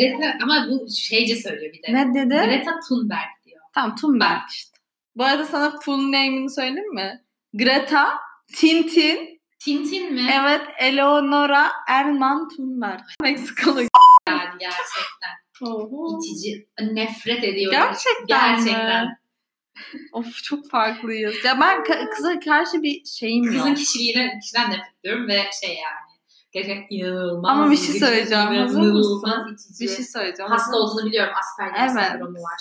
Greta ama bu şeyce söylüyor bir de. Ne dedi? Greta Thunberg diyor. Tamam Thunberg işte. Bu arada sana full name'ini söyleyeyim mi? Greta Tintin Tintin mi? Evet, Eleonora Erman Thunberg. Meksikalı. Yani gerçekten. İtici. Nefret ediyorum. Gerçekten, Gerçekten. mi? Of çok farklıyız. Ya ben kıza karşı bir şeyim Kızın yok. kişiliğine, kişiden nefret ediyorum ve şey yani. Gerçekten inanılmaz. Ama bir şey söyleyeceğim. İnanılmaz itici. Bir şey söyleyeceğim. Hasta olduğunu biliyorum. Asperger Evet. sendromu var.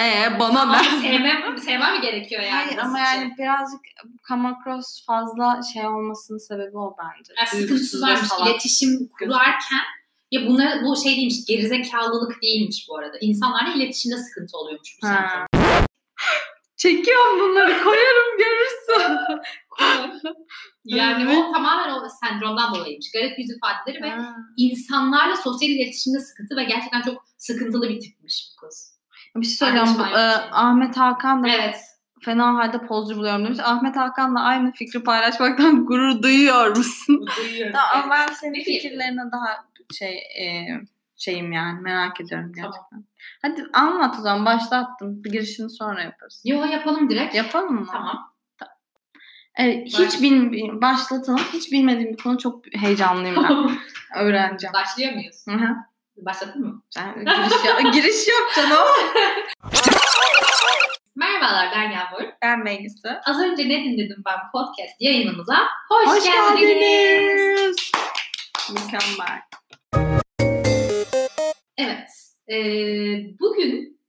Ee, bana Ama ne? sevmem, sevmem mi gerekiyor yani? Hayır ama yani birazcık come across fazla şey olmasının sebebi o bence. Yani sıkıntısı varmış salak. iletişim kurarken ya bunlar bu şey değilmiş gerizekalılık değilmiş bu arada. İnsanlarla iletişimde sıkıntı oluyormuş bu sendrom. Çekiyorum bunları koyarım görürsün. Yani o tamamen o sendromdan dolayıymış. Garip yüz ifadeleri ve Ha. insanlarla sosyal iletişimde sıkıntı ve gerçekten çok sıkıntılı bir tipmiş bu kız. bir şey söyleyeceğim. Bu, e. Ahmet Hakan da Evet. fena halde pozcu buluyorum demiş. Ahmet Hakan'la aynı fikri paylaşmaktan gurur duyuyor musun? Duyuyorum. Tamam ama ben senin Peki. fikirlerine daha şey e, şeyim yani merak ediyorum Tamam. Hadi anlat o zaman başlattım. Bir girişini sonra yaparız. Yo yapalım direkt. Yapalım mı? Tamam. Evet, hiç bil, başlatalım. Hiç bilmediğim bir konu çok heyecanlıyım ben. Öğreneceğim. Başlıyor muyuz? Hı hı. Başladın mı? Sen giriş, giriş yok canım. Merhabalar ben Yağmur. Ben Bengüsü. Az önce ne dinledim ben podcast yayınımıza? Hoş, Hoş geldiniz. geldiniz. Mükemmel. Evet. Eee, bugün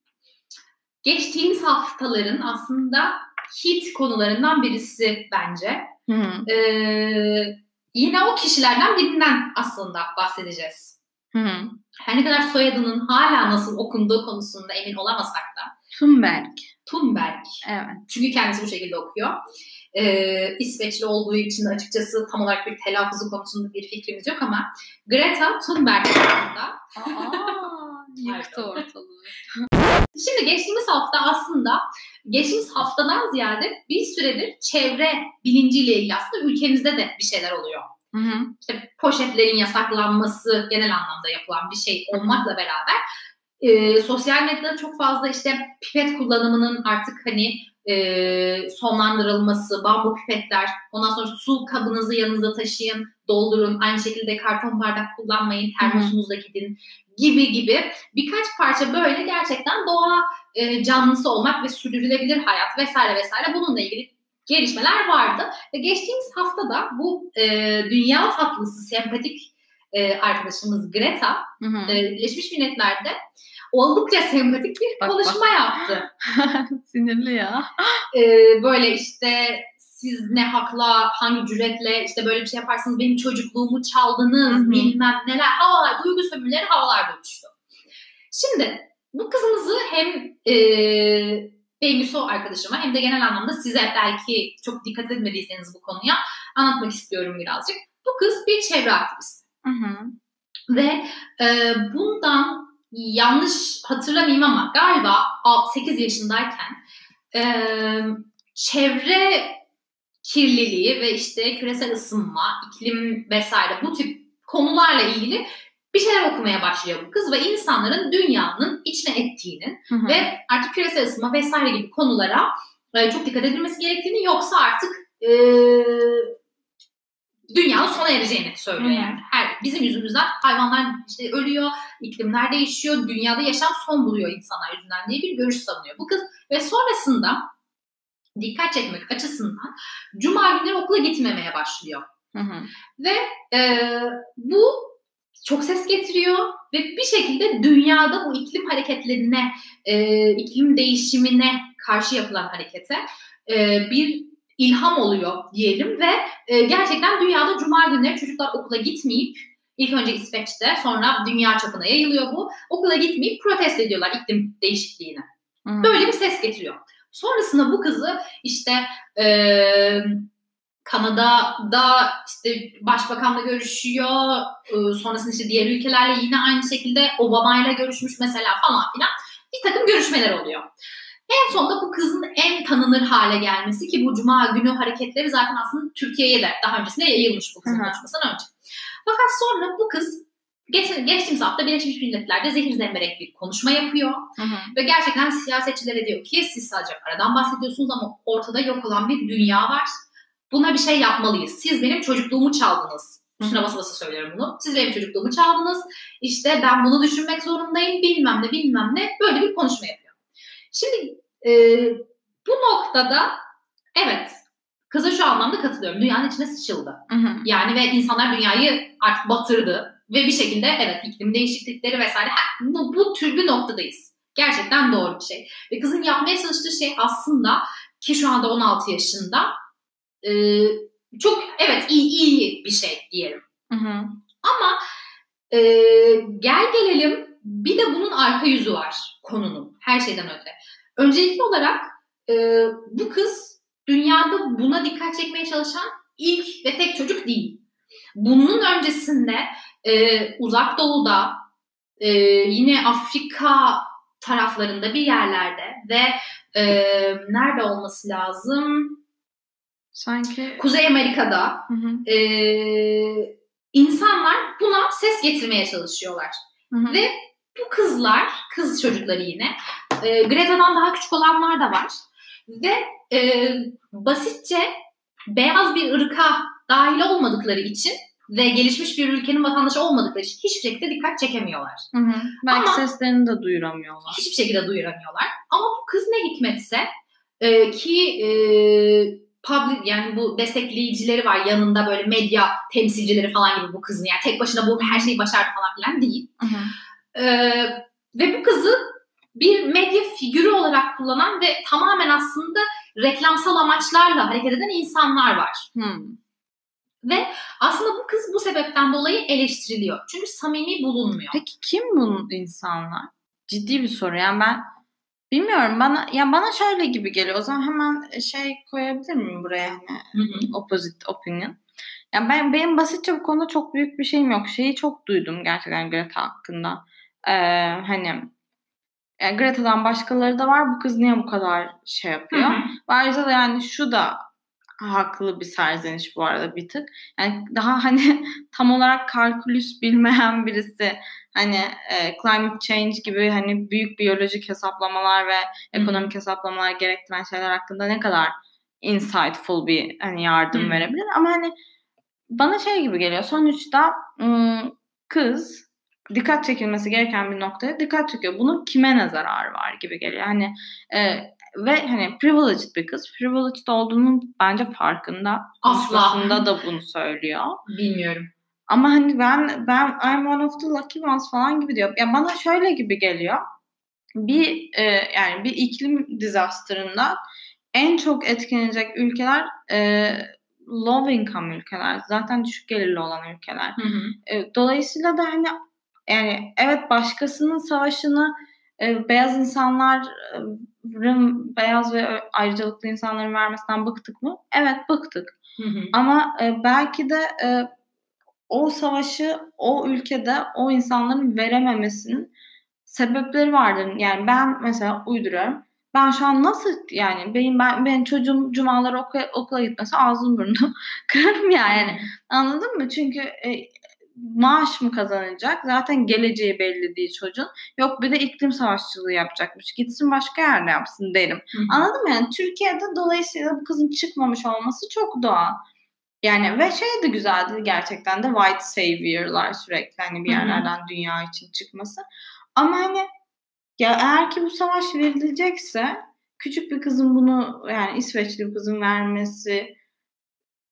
geçtiğimiz haftaların aslında hit konularından birisi bence. Hı. Eee, yine o kişilerden birinden aslında bahsedeceğiz. Hı hı. Her ne kadar soyadının hala nasıl okunduğu konusunda emin olamasak da Thunberg. Thunberg. Evet. Çünkü kendisi bu şekilde okuyor. Ee, İsveçli olduğu için açıkçası tam olarak bir telaffuzu konusunda bir fikrimiz yok ama Greta Thunberg hakkında Aa, yıktı ortalığı. Şimdi geçtiğimiz hafta aslında geçtiğimiz haftadan ziyade bir süredir çevre bilinciyle ilgili aslında ülkemizde de bir şeyler oluyor. Hı hı. İşte poşetlerin yasaklanması genel anlamda yapılan bir şey olmakla beraber e, sosyal medyada çok fazla işte pipet kullanımının artık hani e, sonlandırılması, bambu pipetler, ondan sonra su kabınızı yanınızda taşıyın, doldurun, aynı şekilde karton bardak kullanmayın, termosunuzla gidin gibi gibi birkaç parça böyle gerçekten doğa e, canlısı olmak ve sürdürülebilir hayat vesaire vesaire bununla ilgili gelişmeler vardı. Ve geçtiğimiz haftada bu e, dünya tatlısı, sempatik e, arkadaşımız Greta Hı hı. e, Birleşmiş Milletler'de oldukça sempatik bir Bak, konuşma yaptı. Sinirli ya. E, böyle işte siz ne hakla, hangi cüretle işte böyle bir şey yaparsınız, benim çocukluğumu çaldınız, Hı hı. bilmem neler, havalar, duygu sömürüleri havalarda uçtu. Şimdi bu kızımızı hem e, Bengüsü arkadaşıma hem de genel anlamda size belki çok dikkat etmediyseniz bu konuya anlatmak istiyorum birazcık. Bu kız bir çevre aktivisti. Hı hı. Ve e, bundan yanlış hatırlamayayım ama galiba 8 yaşındayken e, çevre kirliliği ve işte küresel ısınma, iklim vesaire bu tip konularla ilgili bir şeyler okumaya başlıyor bu kız ve insanların dünyanın içine ettiğinin Hı hı. ve artık küresel ısınma vesaire gibi konulara e, çok dikkat edilmesi gerektiğini yoksa artık e, dünyanın sona ereceğini söylüyor yani. Her bizim yüzümüzden hayvanlar işte ölüyor, iklimler değişiyor, dünyada yaşam son buluyor insanlar yüzünden diye bir görüş savunuyor bu kız ve sonrasında dikkat çekmek açısından cuma günleri okula gitmemeye başlıyor. Hı hı. Ve e, bu çok ses getiriyor ve bir şekilde dünyada bu iklim hareketlerine, e, iklim değişimine karşı yapılan harekete e, bir ilham oluyor diyelim ve e, gerçekten dünyada cuma günleri çocuklar okula gitmeyip ilk önce İsveç'te sonra dünya çapına yayılıyor bu. Okula gitmeyip protesto ediyorlar iklim değişikliğini. Hı. Böyle bir ses getiriyor. Sonrasında bu kızı işte e, Kanada'da işte başbakanla görüşüyor. E, sonrasında işte diğer ülkelerle yine aynı şekilde Obama'yla görüşmüş mesela falan filan. Bir takım görüşmeler oluyor. En sonunda bu kızın en tanınır hale gelmesi ki bu Cuma günü hareketleri zaten aslında Türkiye'ye de daha öncesinde yayılmış bu kızın konuşmasından önce. Fakat sonra bu kız Geç, geçtiğimiz hafta Birleşmiş Milletler'de zehir zemberek bir konuşma yapıyor. Hı hı. Ve gerçekten siyasetçilere diyor ki siz sadece paradan bahsediyorsunuz ama ortada yok olan bir dünya var. Buna bir şey yapmalıyız. Siz benim çocukluğumu çaldınız. Üstüne basa basa söylüyorum bunu. Siz benim çocukluğumu çaldınız. İşte ben bunu düşünmek zorundayım. Bilmem ne bilmem ne. Böyle bir konuşma yapıyor. Şimdi e, bu noktada evet kıza şu anlamda katılıyorum. Dünyanın içine sıçıldı. Hı hı. Yani ve insanlar dünyayı artık batırdı. Ve bir şekilde evet iklim değişiklikleri vesaire ha, bu, bu tür bir noktadayız. Gerçekten doğru bir şey. Ve kızın yapmaya çalıştığı şey aslında ki şu anda 16 yaşında e, çok evet iyi iyi bir şey diyelim. Hı hı. Ama e, gel gelelim bir de bunun arka yüzü var konunun her şeyden öte. Öncelikli olarak e, bu kız dünyada buna dikkat çekmeye çalışan ilk ve tek çocuk değil. Bunun öncesinde e, uzak doğuda e, yine Afrika taraflarında bir yerlerde ve e, nerede olması lazım? Sanki Kuzey Amerika'da Hı hı. e, insanlar buna ses getirmeye çalışıyorlar. Hı hı. Ve bu kızlar, kız çocukları yine, e, Greta'dan daha küçük olanlar da var. Ve e, basitçe beyaz bir ırka dahil olmadıkları için ve gelişmiş bir ülkenin vatandaşı olmadıkları için hiçbir şekilde dikkat çekemiyorlar. Hı hı. Belki Ama- seslerini de duyuramıyorlar. Hiçbir şekilde duyuramıyorlar. Ama bu kız ne hikmetse e, ki e, public yani bu destekleyicileri var yanında böyle medya temsilcileri falan gibi bu kızın. Yani tek başına bu her şeyi başardı falan filan değil. Hı hı. Ee, ve bu kızı bir medya figürü olarak kullanan ve tamamen aslında reklamsal amaçlarla hareket eden insanlar var. Hı. Ve aslında bu kız bu sebepten dolayı eleştiriliyor. Çünkü samimi bulunmuyor. Peki kim bu insanlar? Ciddi bir soru. Yani ben bilmiyorum. Bana ya bana şöyle gibi geliyor. O zaman hemen şey koyabilir miyim buraya hani opposite opinion. Yani ben benim basitçe bu konuda çok büyük bir şeyim yok. Şeyi çok duydum gerçekten Greta hakkında. Ee, hani yani Greta'dan başkaları da var. Bu kız niye bu kadar şey yapıyor? Hı hı. Ve Ayrıca da yani şu da haklı bir serzeniş bu arada bir tık. Yani daha hani tam olarak kalkülüs bilmeyen birisi hani e, climate change gibi hani büyük biyolojik hesaplamalar ve ekonomik hesaplamalar gerektiren şeyler hakkında ne kadar insightful bir hani yardım Hı. verebilir ama hani bana şey gibi geliyor. Sonuçta ım, kız dikkat çekilmesi gereken bir noktaya dikkat çekiyor. Bunun kime ne zararı var gibi geliyor. Hani e, ve hani privileged bir kız. Privileged olduğunun bence farkında. Asla. Da bunu söylüyor. Bilmiyorum. Ama hani ben ben I'm one of the lucky ones falan gibi diyor. Ya bana şöyle gibi geliyor. Bir e, yani bir iklim disaster'ından en çok etkilenecek ülkeler e, low income ülkeler. Zaten düşük gelirli olan ülkeler. Hı hı. E, dolayısıyla da hani yani evet başkasının savaşını e, beyaz insanların beyaz ve ayrıcalıklı insanların vermesinden bıktık mı? Evet bıktık. Hı hı. Ama e, belki de e, o savaşı o ülkede o insanların verememesinin sebepleri vardır. Yani ben mesela uyduruyorum. Ben şu an nasıl yani benim ben benim çocuğum cumaları okula, okula gitmesi ağzım burnum kırarım yani. Anladın mı? Çünkü e, maaş mı kazanacak? Zaten geleceği belli değil çocuğun. Yok bir de iklim savaşçılığı yapacakmış. Gitsin başka yerde yapsın derim. Hı hı. Anladın mı? Yani Türkiye'de dolayısıyla bu kızın çıkmamış olması çok doğal. Yani ve şey de güzeldi gerçekten de white savior'lar sürekli hani bir yerlerden dünya için çıkması. Ama hani ya eğer ki bu savaş verilecekse küçük bir kızın bunu yani İsveçli bir kızın vermesi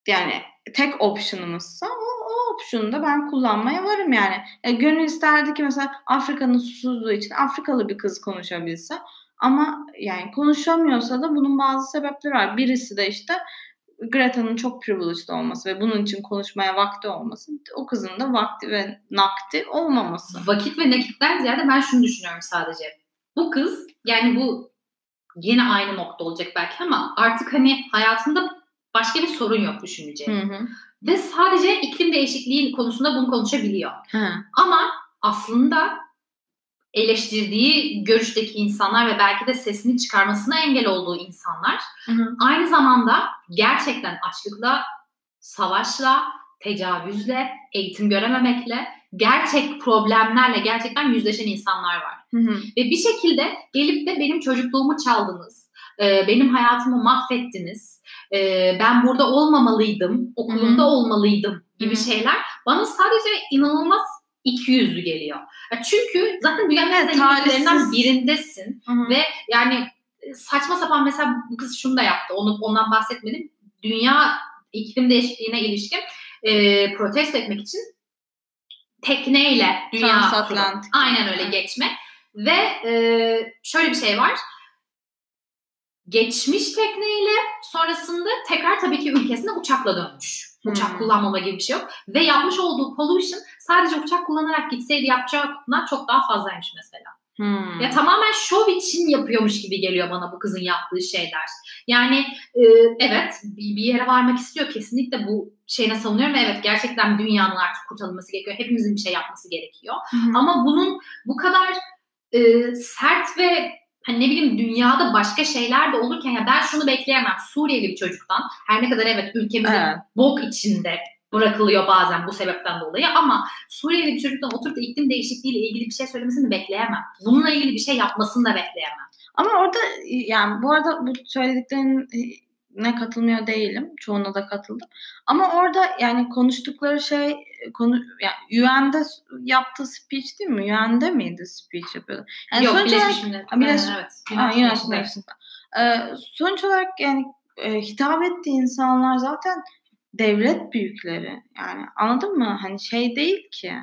yani tek option'ımızsa o, o option'u da ben kullanmaya varım yani. E, gönül isterdi ki mesela Afrika'nın susuzluğu için Afrikalı bir kız konuşabilse ama yani konuşamıyorsa da bunun bazı sebepleri var. Birisi de işte Greta'nın çok privileged olması ve bunun için konuşmaya vakti olması. O kızın da vakti ve nakti olmaması. Vakit ve nakitten ziyade ben şunu düşünüyorum sadece. Bu kız yani bu yine aynı nokta olacak belki ama artık hani hayatında başka bir sorun yok düşüneceği. Hı hı. Ve sadece iklim değişikliği konusunda bunu konuşabiliyor. Hı. Ama aslında eleştirdiği görüşteki insanlar ve belki de sesini çıkarmasına engel olduğu insanlar Hı hı. aynı zamanda gerçekten açlıkla, savaşla tecavüzle, eğitim görememekle, gerçek problemlerle gerçekten yüzleşen insanlar var. Hı hı. Ve bir şekilde gelip de benim çocukluğumu çaldınız, e, benim hayatımı mahvettiniz, e, ben burada olmamalıydım, okulumda Hı hı. olmalıydım gibi Hı hı. şeyler bana sadece inanılmaz iki yüzlü geliyor. Çünkü zaten dünyanın Evet, talihsiz. birindesin Hı hı. ve yani e, saçma sapan mesela bu kız şunu da yaptı. Onu ondan bahsetmedim. Dünya iklim değişikliğine ilişkin e, protesto etmek için tekneyle dünya. Transatlantik. Aynen öyle geçmek. Ve e, şöyle bir şey var. Geçmiş tekneyle sonrasında tekrar tabii ki ülkesine uçakla dönmüş. Uçak Hmm. kullanmama gibi bir şey yok. Ve yapmış olduğu pollution sadece uçak kullanarak gitseydi yapacağından çok daha fazlaymış mesela. Hmm. Ya tamamen şov için yapıyormuş gibi geliyor bana bu kızın yaptığı şeyler. Yani e, evet bir yere varmak istiyor kesinlikle bu şeyine savunuyorum ve evet gerçekten dünyanın artık kurtarılması gerekiyor. Hepimizin bir şey yapması gerekiyor. Hı. Ama bunun bu kadar e, sert ve hani ne bileyim dünyada başka şeyler de olurken ya ben şunu bekleyemem. Suriyeli bir çocuktan her ne kadar evet ülkemizin Evet. bok içinde bırakılıyor bazen bu sebepten dolayı ama Suriyeli bir çocuktan oturup da iklim değişikliğiyle ilgili bir şey söylemesini bekleyemem. Bununla ilgili bir şey yapmasını da bekleyemem. Ama orada yani bu arada bu söylediklerin ne katılmıyor değilim. Çoğuna da katıldım. Ama orada yani konuştukları şey konu yani UN'de yaptığı speech değil mi? UN'de miydi speech yapıyordu? Yani Yok sonuç olarak Birleşmiş Milletler. Birleşmiş-. Nations'da. Ee, sonuç olarak yani e, hitap ettiği insanlar zaten devlet büyükleri. Yani anladın mı? Hani şey değil ki.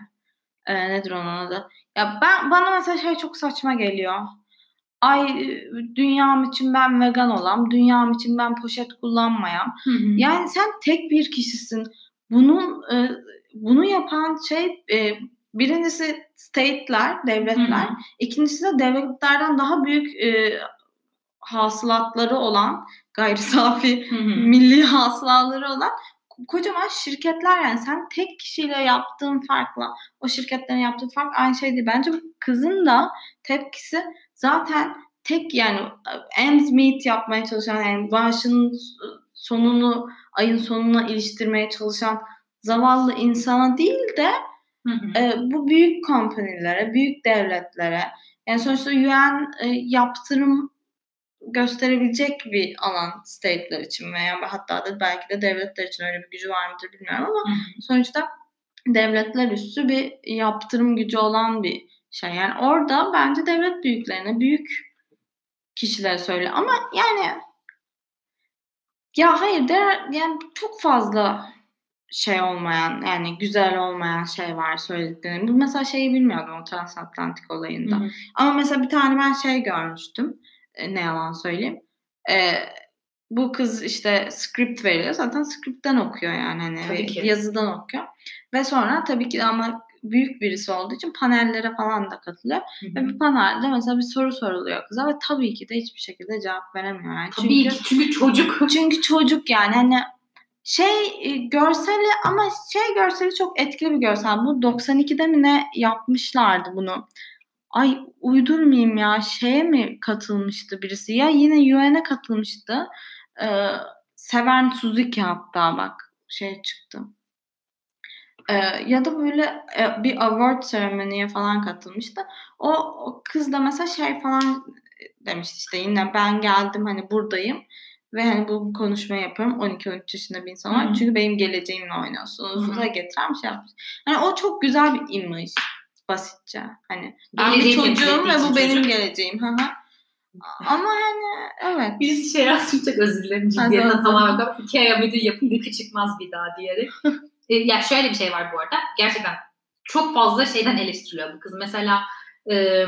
E, nedir onun adı? Ya ben bana mesela şey çok saçma geliyor. Ay dünyam için ben vegan olam, dünyam için ben poşet kullanmayam. Hı hı. Yani sen tek bir kişisin. Bunun e, bunu yapan şey e, birincisi state'ler, devletler. Hı hı. İkincisi de devletlerden daha büyük e, hasılatları olan, gayri safi Hı hı. milli hasılaları olan kocaman şirketler yani sen tek kişiyle yaptığın farkla o şirketlerin yaptığı fark aynı şey değil. Bence kızın da tepkisi zaten tek yani ends meet yapmaya çalışan yani maaşının sonunu ayın sonuna iliştirmeye çalışan zavallı insana değil de Hı hı. e, bu büyük kompanilere, büyük devletlere yani sonuçta UN e, yaptırım gösterebilecek bir alan state'ler için veya hatta da belki de devletler için öyle bir gücü var mıdır bilmiyorum ama Hı sonuçta devletler üstü bir yaptırım gücü olan bir şey. Yani orada bence devlet büyüklerine, büyük kişilere söyle. Ama yani ya hayır der, yani çok fazla şey olmayan yani güzel olmayan şey var söylediklerim. Bu mesela şeyi bilmiyordum o transatlantik olayında. Hı hı. Ama mesela bir tane ben şey görmüştüm. E, ne yalan söyleyeyim. E, bu kız işte script veriyor. Zaten script'ten okuyor yani. Hani Tabii ve ki. yazıdan okuyor. Ve sonra tabii ki ama büyük birisi olduğu için panellere falan da katılıyor. Hı Ve hı. bir panelde mesela bir soru soruluyor kıza ve tabii ki de hiçbir şekilde cevap veremiyor. Yani Tabii çünkü ki çünkü çocuk. çünkü çocuk yani hani şey e, görseli ama şey görseli çok etkili bir görsel. Bu 92'de mi ne yapmışlardı bunu? Ay uydurmayayım ya şeye mi katılmıştı birisi? Ya yine UN'e katılmıştı. Ee, Seven Suzuki hatta bak şey çıktı. Ee, ya da böyle e, bir award seremoniye falan katılmıştı. O, o kız da mesela şey falan demişti işte yine ben geldim hani buradayım ve hani bu konuşmayı yapıyorum 12-13 yaşında bir insan olarak çünkü benim geleceğimle oynuyorsunuz Hı hı. ve getiren bir şey yapmış. Hani o çok güzel bir imaj basitçe. Hani ben bir Geleceği çocuğum ve bu benim çocuk. geleceğim. Hı hı. Ama hani evet. Birisi şey yazmış çok özür dilerim ciddiyetten tamamen kapı. Ikea müdür yapın bir çıkmaz bir daha diyerek. E, ya şöyle bir şey var bu arada. Gerçekten çok fazla şeyden eleştiriliyor bu kız. Mesela e,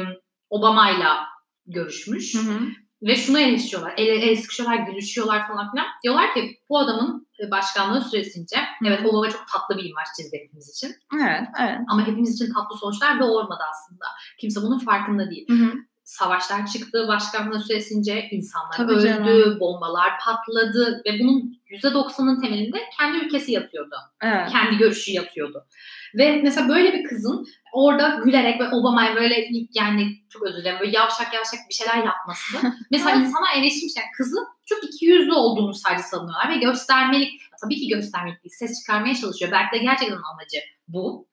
Obama'yla görüşmüş. Hı hı. Ve şunu eleştiriyorlar. El, el sıkışıyorlar, gülüşüyorlar falan filan. Diyorlar ki bu adamın e, başkanlığı süresince evet Obama çok tatlı bir imaj çizdi hepimiz için. Evet, evet. Ama hepimiz için tatlı sonuçlar doğurmadı aslında. Kimse bunun farkında değil. Hı hı. Savaşlar çıktı başkanlığı süresince insanlar Tabii öldü, canım. bombalar patladı ve bunun %90'ın temelinde kendi ülkesi yatıyordu. Evet. Kendi görüşü yatıyordu. Ve mesela böyle bir kızın orada gülerek ve Obama'ya böyle yani çok özür dilerim böyle yavşak yavşak bir şeyler yapması. mesela insana eleştirmiş yani kızı çok ikiyüzlü olduğunu sadece sanıyorlar ve göstermelik, tabii ki göstermelik değil, ses çıkarmaya çalışıyor. Belki de gerçekten amacı bu.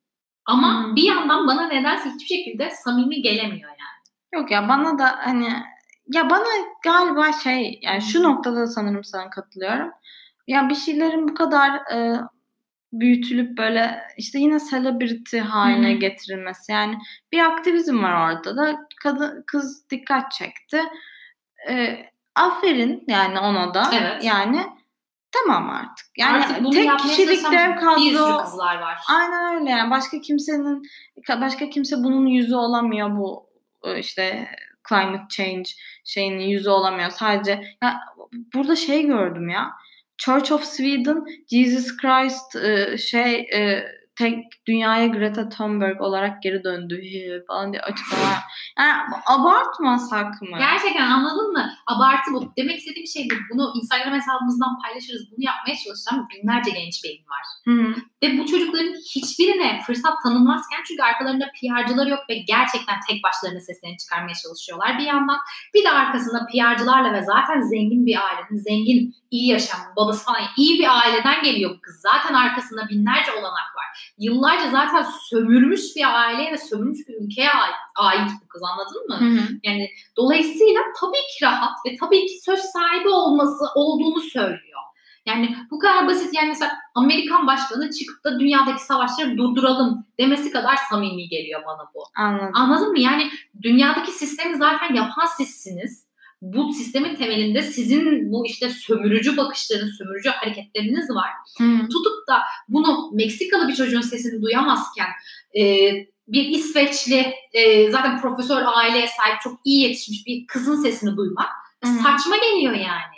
Ama hmm. bir yandan bana nedense hiçbir şekilde samimi gelemiyor yani. Yok ya bana da hani ya bana galiba şey yani şu noktada sanırım sana katılıyorum. Ya bir şeylerin bu kadar e, büyütülüp böyle işte yine celebrity haline Hı-hı. getirilmesi. Yani bir aktivizm var orada da kadın kız dikkat çekti. E, aferin yani ona da. Evet. Yani tamam artık. Yani artık bunu tek kişilik dev kadro. Bir sürü kızlar var. Aynen öyle yani başka kimsenin başka kimse bunun yüzü olamıyor bu işte climate change şeyinin yüzü olamıyor. Sadece ya burada şey gördüm ya. Church of Sweden Jesus Christ e, şey e, tek dünyaya Greta Thunberg olarak geri döndü falan diye açıklama. Yani abartmasak mı? Gerçekten anladın mı? Abartı bu. Demek istediğim şey bu. Bunu Instagram hesabımızdan paylaşırız. Bunu yapmaya çalışan binlerce genç beyin var. Hı-hı. Ve bu çocukların hiçbirine fırsat tanınmazken çünkü arkalarında PR'cılar yok ve gerçekten tek başlarına seslerini çıkarmaya çalışıyorlar bir yandan. Bir de arkasında PR'cılarla ve zaten zengin bir ailenin, zengin, iyi yaşam, babası falan iyi bir aileden geliyor bu kız. Zaten arkasında binlerce olanak var yıllarca zaten sömürmüş bir aileye ve sömürmüş bir ülkeye ait, ait bu kız anladın mı? Hı hı. Yani dolayısıyla tabii ki rahat ve tabii ki söz sahibi olması olduğunu söylüyor. Yani bu kadar basit yani mesela Amerikan başkanı çıkıp da dünyadaki savaşları durduralım demesi kadar samimi geliyor bana bu. Anladım. Anladın mı? Yani dünyadaki sistemi zaten yapan sizsiniz bu sistemin temelinde sizin bu işte sömürücü bakışlarınız, sömürücü hareketleriniz var. Hmm. Tutup da bunu Meksikalı bir çocuğun sesini duyamazken e, bir İsveçli e, zaten profesör aileye sahip çok iyi yetişmiş bir kızın sesini duymak hmm. saçma geliyor yani.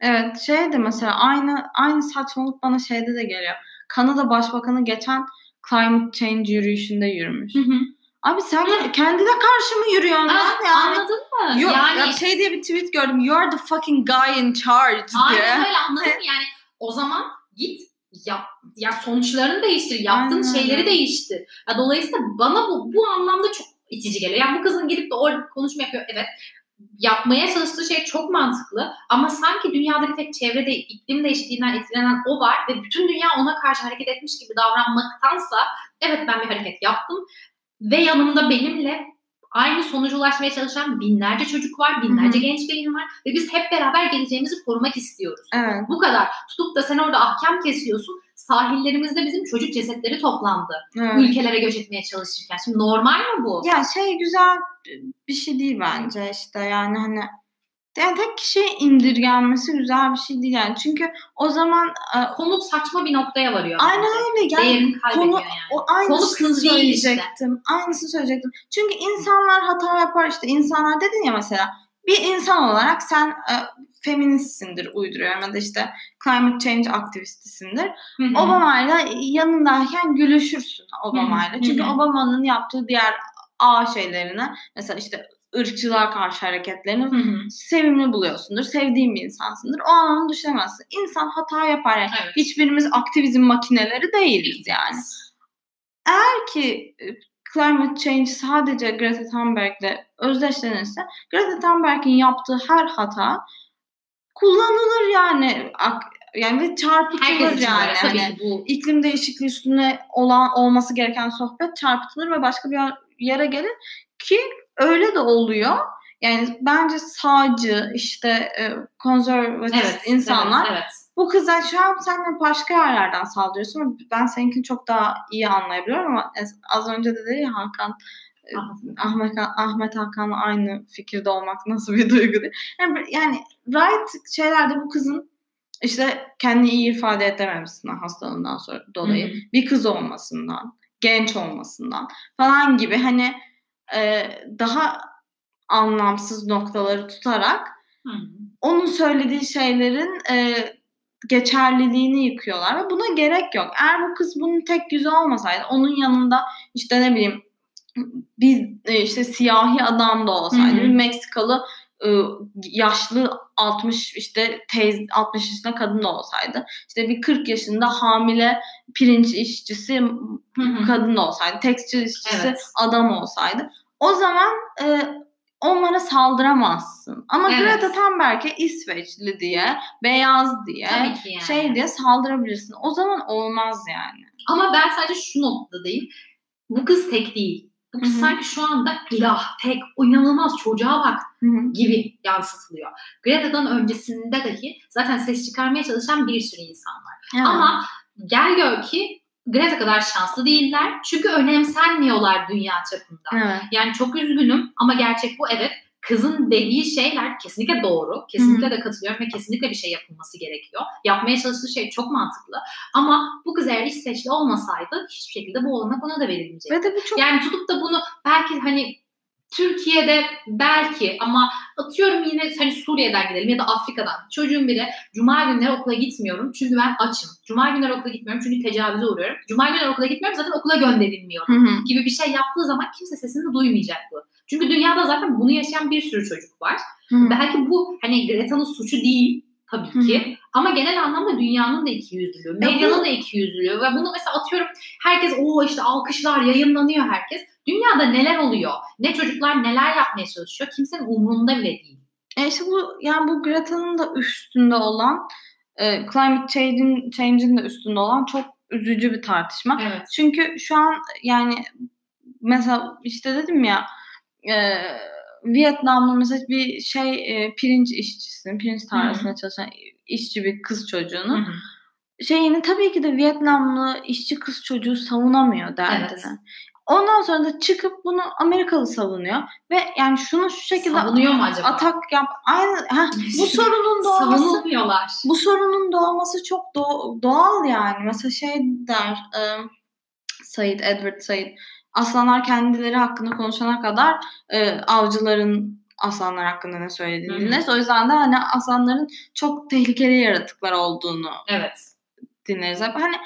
Evet şey de mesela aynı aynı saçmalık bana şeyde de geliyor. Kanada Başbakanı geçen climate change yürüyüşünde yürümüş. Hı hı. Abi sen Hı. kendine karşı mı yürüyorsun lan yani? Anladın mı? You, yani ya şey diye bir tweet gördüm. You are the fucking guy in charge diye. Aynen öyle anladın mı? Yani o zaman git yap ya sonuçlarını değiştir. Yaptığın Aynen. şeyleri değiştir. Ya dolayısıyla bana bu bu anlamda çok itici geliyor. Yani bu kızın gidip de orada konuşma yapıyor. Evet yapmaya çalıştığı şey çok mantıklı ama sanki dünyadaki tek çevrede iklim değişikliğinden etkilenen o var ve bütün dünya ona karşı hareket etmiş gibi davranmaktansa evet ben bir hareket yaptım ve yanımda benimle aynı sonuca ulaşmaya çalışan binlerce çocuk var, binlerce Hı-hı. genç beyin var ve biz hep beraber geleceğimizi korumak istiyoruz. Evet. Bu kadar. Tutup da sen orada ahkam kesiyorsun. Sahillerimizde bizim çocuk cesetleri toplandı. Evet. Ülkelere göç etmeye çalışırken. Şimdi normal mi bu? Ya şey güzel bir şey değil bence işte yani hani yani tek kişiye indirgenmesi güzel bir şey değil yani. Çünkü o zaman e, konu saçma bir noktaya varıyor. Aynen öyle. Yani konu, yani. O konu söyleyecektim. Işte. Aynısını söyleyecektim. Çünkü insanlar hata yapar işte. insanlar dedin ya mesela bir insan olarak sen e, feministsindir uyduruyorum ya da işte climate change aktivistisindir. Obama'yla yanındayken gülüşürsün Obama'yla. Çünkü Obama'nın yaptığı diğer A şeylerine mesela işte ırkçılığa karşı hareketlerini hı hı. sevimli buluyorsundur. Sevdiğin bir insansındır. O anlamda düşünemezsin. İnsan hata yapar. Yani. Evet. Hiçbirimiz aktivizm makineleri değiliz yani. Eğer ki e, climate change sadece Greta Thunberg'le özdeşlenirse Greta Thunberg'in yaptığı her hata kullanılır yani yani ve çarpıtılır yani. hani bu. iklim değişikliği üstüne olan olması gereken sohbet çarpıtılır ve başka bir yere gelir ki öyle de oluyor. Yani bence sağcı, işte e, konservatif evet, insanlar evet, evet. bu kıza şu an sen başka yerlerden saldırıyorsun. Ben seninkini çok daha iyi anlayabiliyorum ama az önce de dedi ya Hakan Ahmet, Ahmet Hakan'la aynı fikirde olmak nasıl bir duygu değil. Yani, yani right şeylerde bu kızın işte kendini iyi ifade edememişsinden hastalığından sonra dolayı Hı-hı. bir kız olmasından, genç olmasından falan gibi hani e, daha anlamsız noktaları tutarak Hı. onun söylediği şeylerin e, geçerliliğini yıkıyorlar ve buna gerek yok. Eğer bu kız bunun tek yüzü olmasaydı onun yanında işte ne bileyim biz e, işte siyahi adam da olsaydı, bir Meksikalı e, yaşlı 60 işte teyze 60 yaşında kadın da olsaydı işte bir 40 yaşında hamile pirinç işçisi kadın da olsaydı tekstil işçisi evet. adam olsaydı o zaman e, onlara saldıramazsın. Ama Evet. Greta Thunberg'e İsveçli diye, beyaz diye, yani. şey diye saldırabilirsin. O zaman olmaz yani. Ama ben sadece şu noktadayım. Bu kız tek değil. Bu kız Hı hı. sanki şu anda ilah, tek, inanılmaz çocuğa bak gibi yansıtılıyor. Greta'dan öncesinde dahi zaten ses çıkarmaya çalışan bir sürü insan var. Evet. Ama gel gör ki Greta kadar şanslı değiller. Çünkü önemsenmiyorlar dünya çapında. evet. Yani çok üzgünüm ama gerçek bu evet. Kızın dediği şeyler kesinlikle doğru. Kesinlikle de katılıyorum ve kesinlikle bir şey yapılması gerekiyor. Yapmaya çalıştığı şey çok mantıklı. Ama bu kız eğer İsveçli olmasaydı hiçbir şekilde bu olanak ona da verilmeyecekti. Ve bu çok Yani tutup da bunu belki hani Türkiye'de belki ama atıyorum yine hani Suriye'den gidelim ya da Afrika'dan. Çocuğum biri Cuma günleri okula gitmiyorum çünkü ben açım. Cuma günleri okula gitmiyorum çünkü tecavüze uğruyorum. Cuma günleri okula gitmiyorum zaten okula gönderilmiyorum Hı hı. gibi bir şey yaptığı zaman kimse sesini duymayacak bu. Çünkü dünyada zaten bunu yaşayan bir sürü çocuk var. Hı. Belki bu hani Greta'nın suçu değil tabii hı. ki. Ama genel anlamda dünyanın da ikiyüzlülüğü, Ya medyanın da ikiyüzlülüğü ve bunu mesela atıyorum herkes o işte alkışlar yayınlanıyor herkes. Dünyada neler oluyor? Ne çocuklar neler yapmaya çalışıyor? Kimsenin umurunda bile değil. E işte bu yani bu Greta'nın da üstünde olan e, climate change'in change'in de üstünde olan çok üzücü bir tartışma. Evet. Çünkü şu an yani mesela işte dedim ya e, Vietnamlı mesela bir şey e, pirinç işçisinin, pirinç tarlasında çalışan işçi bir kız çocuğunun şeyini tabii ki de Vietnamlı işçi kız çocuğu savunamıyor derdini. Evet. Ondan sonra da çıkıp bunu Amerikalı savunuyor ve yani şunu şu şekilde Savunuyor mu acaba? atak yap. Aynı ha, bu sorunun doğması bu sorunun doğması çok doğ- doğal yani. Mesela şey der e, Said Edward Said aslanlar kendileri hakkında konuşana kadar e, avcıların aslanlar hakkında ne söylediğini dinleriz. O yüzden de hani aslanların çok tehlikeli yaratıklar olduğunu Evet. dinleriz. Hani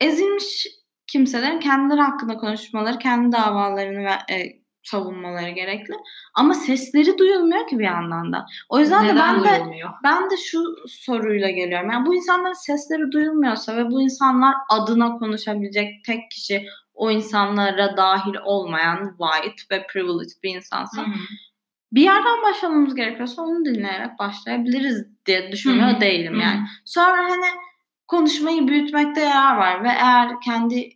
ezilmiş kimselerin kendileri hakkında konuşmaları, kendi davalarını ve e, savunmaları gerekli. Ama sesleri duyulmuyor ki bir yandan da. O yüzden de Neden ben de duyulmuyor? ben de şu soruyla geliyorum. Yani bu insanların sesleri duyulmuyorsa ve bu insanlar adına konuşabilecek tek kişi o insanlara dahil olmayan white ve privileged bir insansa Hı hı. bir yerden başlamamız gerekiyorsa onu dinleyerek başlayabiliriz diye düşünmüyor Hı hı. değilim yani. Sonra hani konuşmayı büyütmekte yarar var ve eğer kendi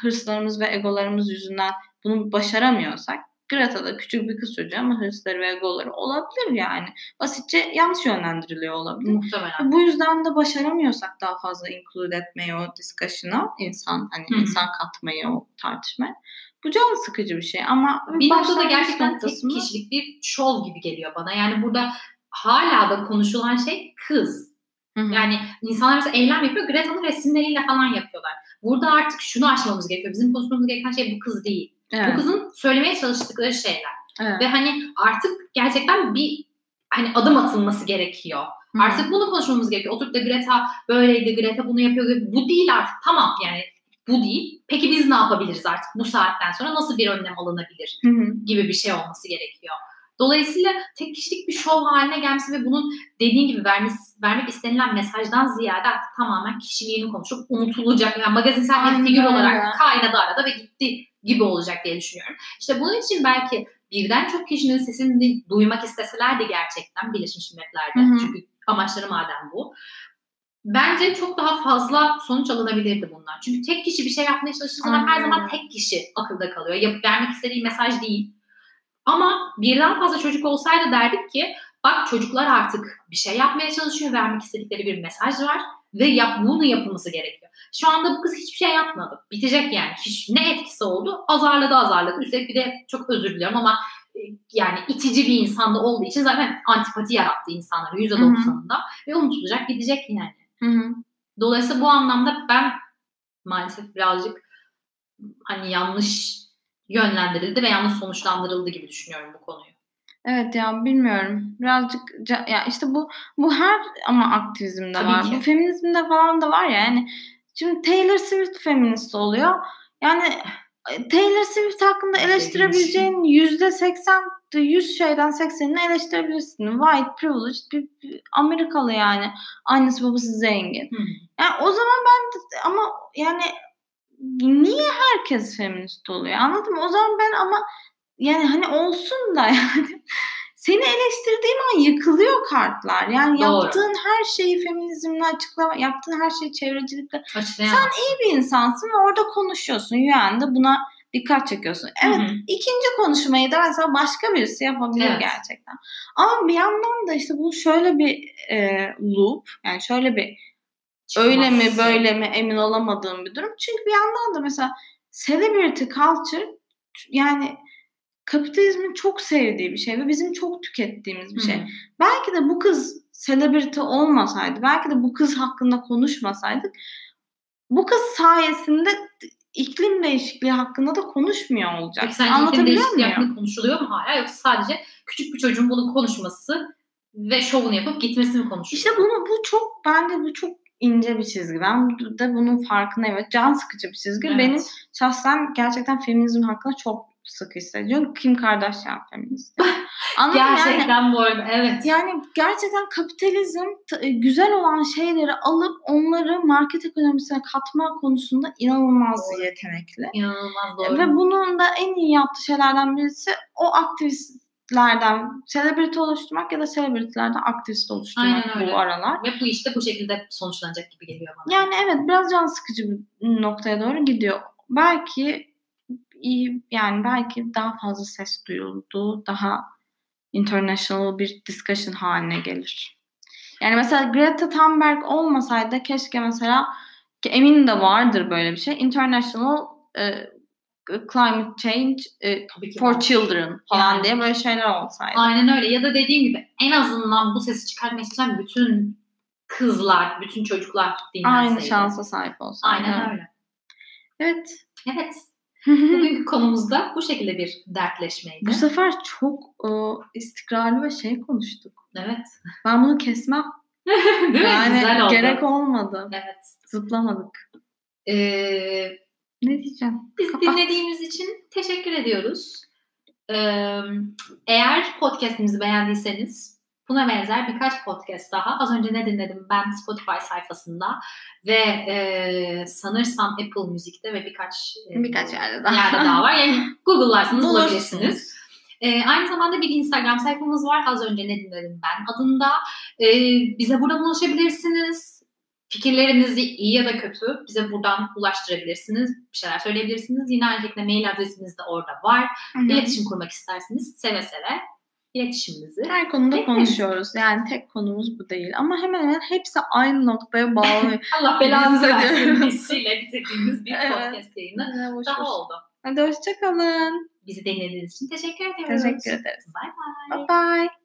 hırslarımız ve egolarımız yüzünden bunu başaramıyorsak Greta da küçük bir kız çocuğu ama hırsları ve egoları olabilir yani. Basitçe yanlış yönlendiriliyor olabilir. Muhtemelen. Bu yüzden de başaramıyorsak daha fazla include etmeyi o discussion'a insan hani Hı hı. insan katmayı o tartışmaya. Bu can sıkıcı bir şey ama Bir noktada gerçekten tek noktasında- kişilik bir şov gibi geliyor bana. Yani burada hala da konuşulan şey kız. Hı hı. Yani insanlar mesela eylem yapıyor. Greta'nın resimleriyle falan yapıyorlar. Burada artık şunu aşmamız gerekiyor. Bizim konuşmamız gereken şey bu kız değil. Evet. Bu kızın söylemeye çalıştıkları şeyler. evet. Ve hani artık gerçekten bir hani adım atılması gerekiyor. Hı. Artık bunu konuşmamız gerekiyor. Oturup da Greta böyleydi, Greta bunu yapıyor. Bu değil artık. Tamam yani bu değil. Peki biz ne yapabiliriz artık bu saatten sonra? Nasıl bir önlem alınabilir? Hı hı. gibi bir şey olması gerekiyor. Dolayısıyla tek kişilik bir şov haline gelmesi ve bunun dediğin gibi vermiş, vermek istenilen mesajdan ziyade artık tamamen kişiliğini konuşup unutulacak. Yani magazinsel bir figür olarak kaynadı arada ve gitti gibi olacak diye düşünüyorum. İşte bunun için belki birden çok kişinin sesini duymak isteselerdi gerçekten Birleşmiş Milletler'de. Hı hı. Çünkü amaçları madem bu. Bence çok daha fazla sonuç alınabilirdi bunlar. Çünkü tek kişi bir şey yapmaya çalıştığı zaman her zaman tek kişi akılda kalıyor. Yap, vermek istediği mesaj değil. Ama birden fazla çocuk olsaydı derdik ki bak çocuklar artık bir şey yapmaya çalışıyor. Vermek istedikleri bir mesaj var ve yap, bunu yapılması gerekiyor. Şu anda bu kız hiçbir şey yapmadı. Bitecek yani. Hiç, ne etkisi oldu? Azarladı azarladı. Üstelik bir de çok özür diliyorum ama e, yani itici bir insanda olduğu için zaten antipati yarattı insanlara %90'ında ve unutulacak gidecek yani. Hı hı. Dolayısıyla bu anlamda ben maalesef birazcık hani yanlış yönlendirildi ve yanlış sonuçlandırıldı gibi düşünüyorum bu konuyu. Evet ya bilmiyorum. Birazcık ya işte bu bu her ama aktivizmde Tabii var. ki. Bu feminizmde falan da var ya yani. Şimdi Taylor Swift feminist oluyor. Yani e, Taylor Swift hakkında eleştirebileceğin yüzde seksen, yüz şeyden seksenini eleştirebilirsin. White, privileged bir, bir Amerikalı yani. Annesi babası zengin. Yani o zaman ben ama yani niye herkes feminist oluyor anladın mı? O zaman ben ama yani hani olsun da yani seni eleştirdiğin an yıkılıyor kartlar. Yani Doğru. yaptığın her şeyi feminizmle açıklama, yaptığın her şeyi çevrecilikle. Açıklayamam. Sen iyi bir insansın ve orada konuşuyorsun. Yani buna dikkat çekiyorsun. Evet Hı hı. ikinci konuşmayı da mesela başka birisi yapabilir Evet. gerçekten. Ama bir yandan da işte bu şöyle bir e, loop yani şöyle bir öyle mi Çıkmaz. böyle mi emin olamadığım bir durum. Çünkü bir yandan da mesela celebrity culture yani kapitalizmin çok sevdiği bir şey ve bizim çok tükettiğimiz bir şey. Hı. Belki de bu kız celebrity olmasaydı, belki de bu kız hakkında konuşmasaydık bu kız sayesinde iklim değişikliği hakkında da konuşmuyor olacak. Peki sence iklim değişikliği hakkında konuşuluyor mu hala yoksa sadece küçük bir çocuğun bunu konuşması ve şovunu yapıp gitmesi mi konuşuluyor? İşte bunu bu çok bence bu çok ince bir çizgi. Ben de bunun farkındayım. Evet, can sıkıcı bir çizgi. Evet. Benim şahsen gerçekten feminizm hakkında çok sık hissediyorum. Kim Kardashian feminist. Mı? Yani, Gerçekten bu arada evet. yani gerçekten kapitalizm e, güzel olan şeyleri alıp onları market ekonomisine katma konusunda inanılmaz Doğru. yetenekli. İnanılmaz doğru. Ve bunun da en iyi yaptığı şeylerden birisi o aktivistlerden celebrity oluşturmak ya da celebritylerden aktivist oluşturmak Aynen öyle. bu aralar. Ve bu işte bu şekilde sonuçlanacak gibi geliyor bana. Yani evet biraz can sıkıcı bir noktaya doğru gidiyor. Belki iyi yani belki daha fazla ses duyuldu, daha international bir discussion haline gelir. Yani mesela Greta Thunberg olmasaydı keşke mesela ki eminim de vardır böyle bir şey. International e, Climate Change e, for. Children falan Yani. diye böyle şeyler olsaydı. Aynen öyle. Ya da dediğim gibi en azından bu sesi çıkarmak isteyen bütün kızlar, bütün çocuklar dinlenseydi. Aynı şansa sahip olsaydı. Aynen öyle. Evet. Evet. Bugünkü konumuzda bu şekilde bir dertleşmeydi. Bu sefer çok e, istikrarlı ve şey konuştuk. Evet. Ben bunu kesmem. Değil mi? yani Güzel oldu. gerek olmadı. Evet. Zıplamadık. Ee, Ne diyeceğim? Biz Kapat. dinlediğimiz için teşekkür ediyoruz. Ee, eğer podcastimizi beğendiyseniz buna benzer birkaç podcast daha. Az önce ne dinledim ben Spotify sayfasında ve e, sanırsam Apple Müzik'te ve birkaç e, Birkaç yerde daha. yerde daha var. Yani Google'larsanız bulabilirsiniz. Ee, aynı zamanda bir Instagram sayfamız var. Az önce ne dinledim ben adında. Ee, bize buradan ulaşabilirsiniz. Fikirlerinizi iyi ya da kötü bize buradan ulaştırabilirsiniz. Bir şeyler söyleyebilirsiniz. Yine aynı şekilde mail adresimiz de orada var. Hı hı. İletişim kurmak isterseniz seve seve iletişimimizi. Her konuda Hepimiz. konuşuyoruz. Yani tek konumuz bu değil. Ama hemen hemen hepsi aynı noktaya bağlanıyor. Allah belanızı versin hissiyle bitirdiğimiz bir Evet. podcast yayını Ne boş daha oldu. Hadi hoşçakalın. Bizi dinlediğiniz için teşekkür ediyoruz. Teşekkür ederiz. Bye bye. Bye bye.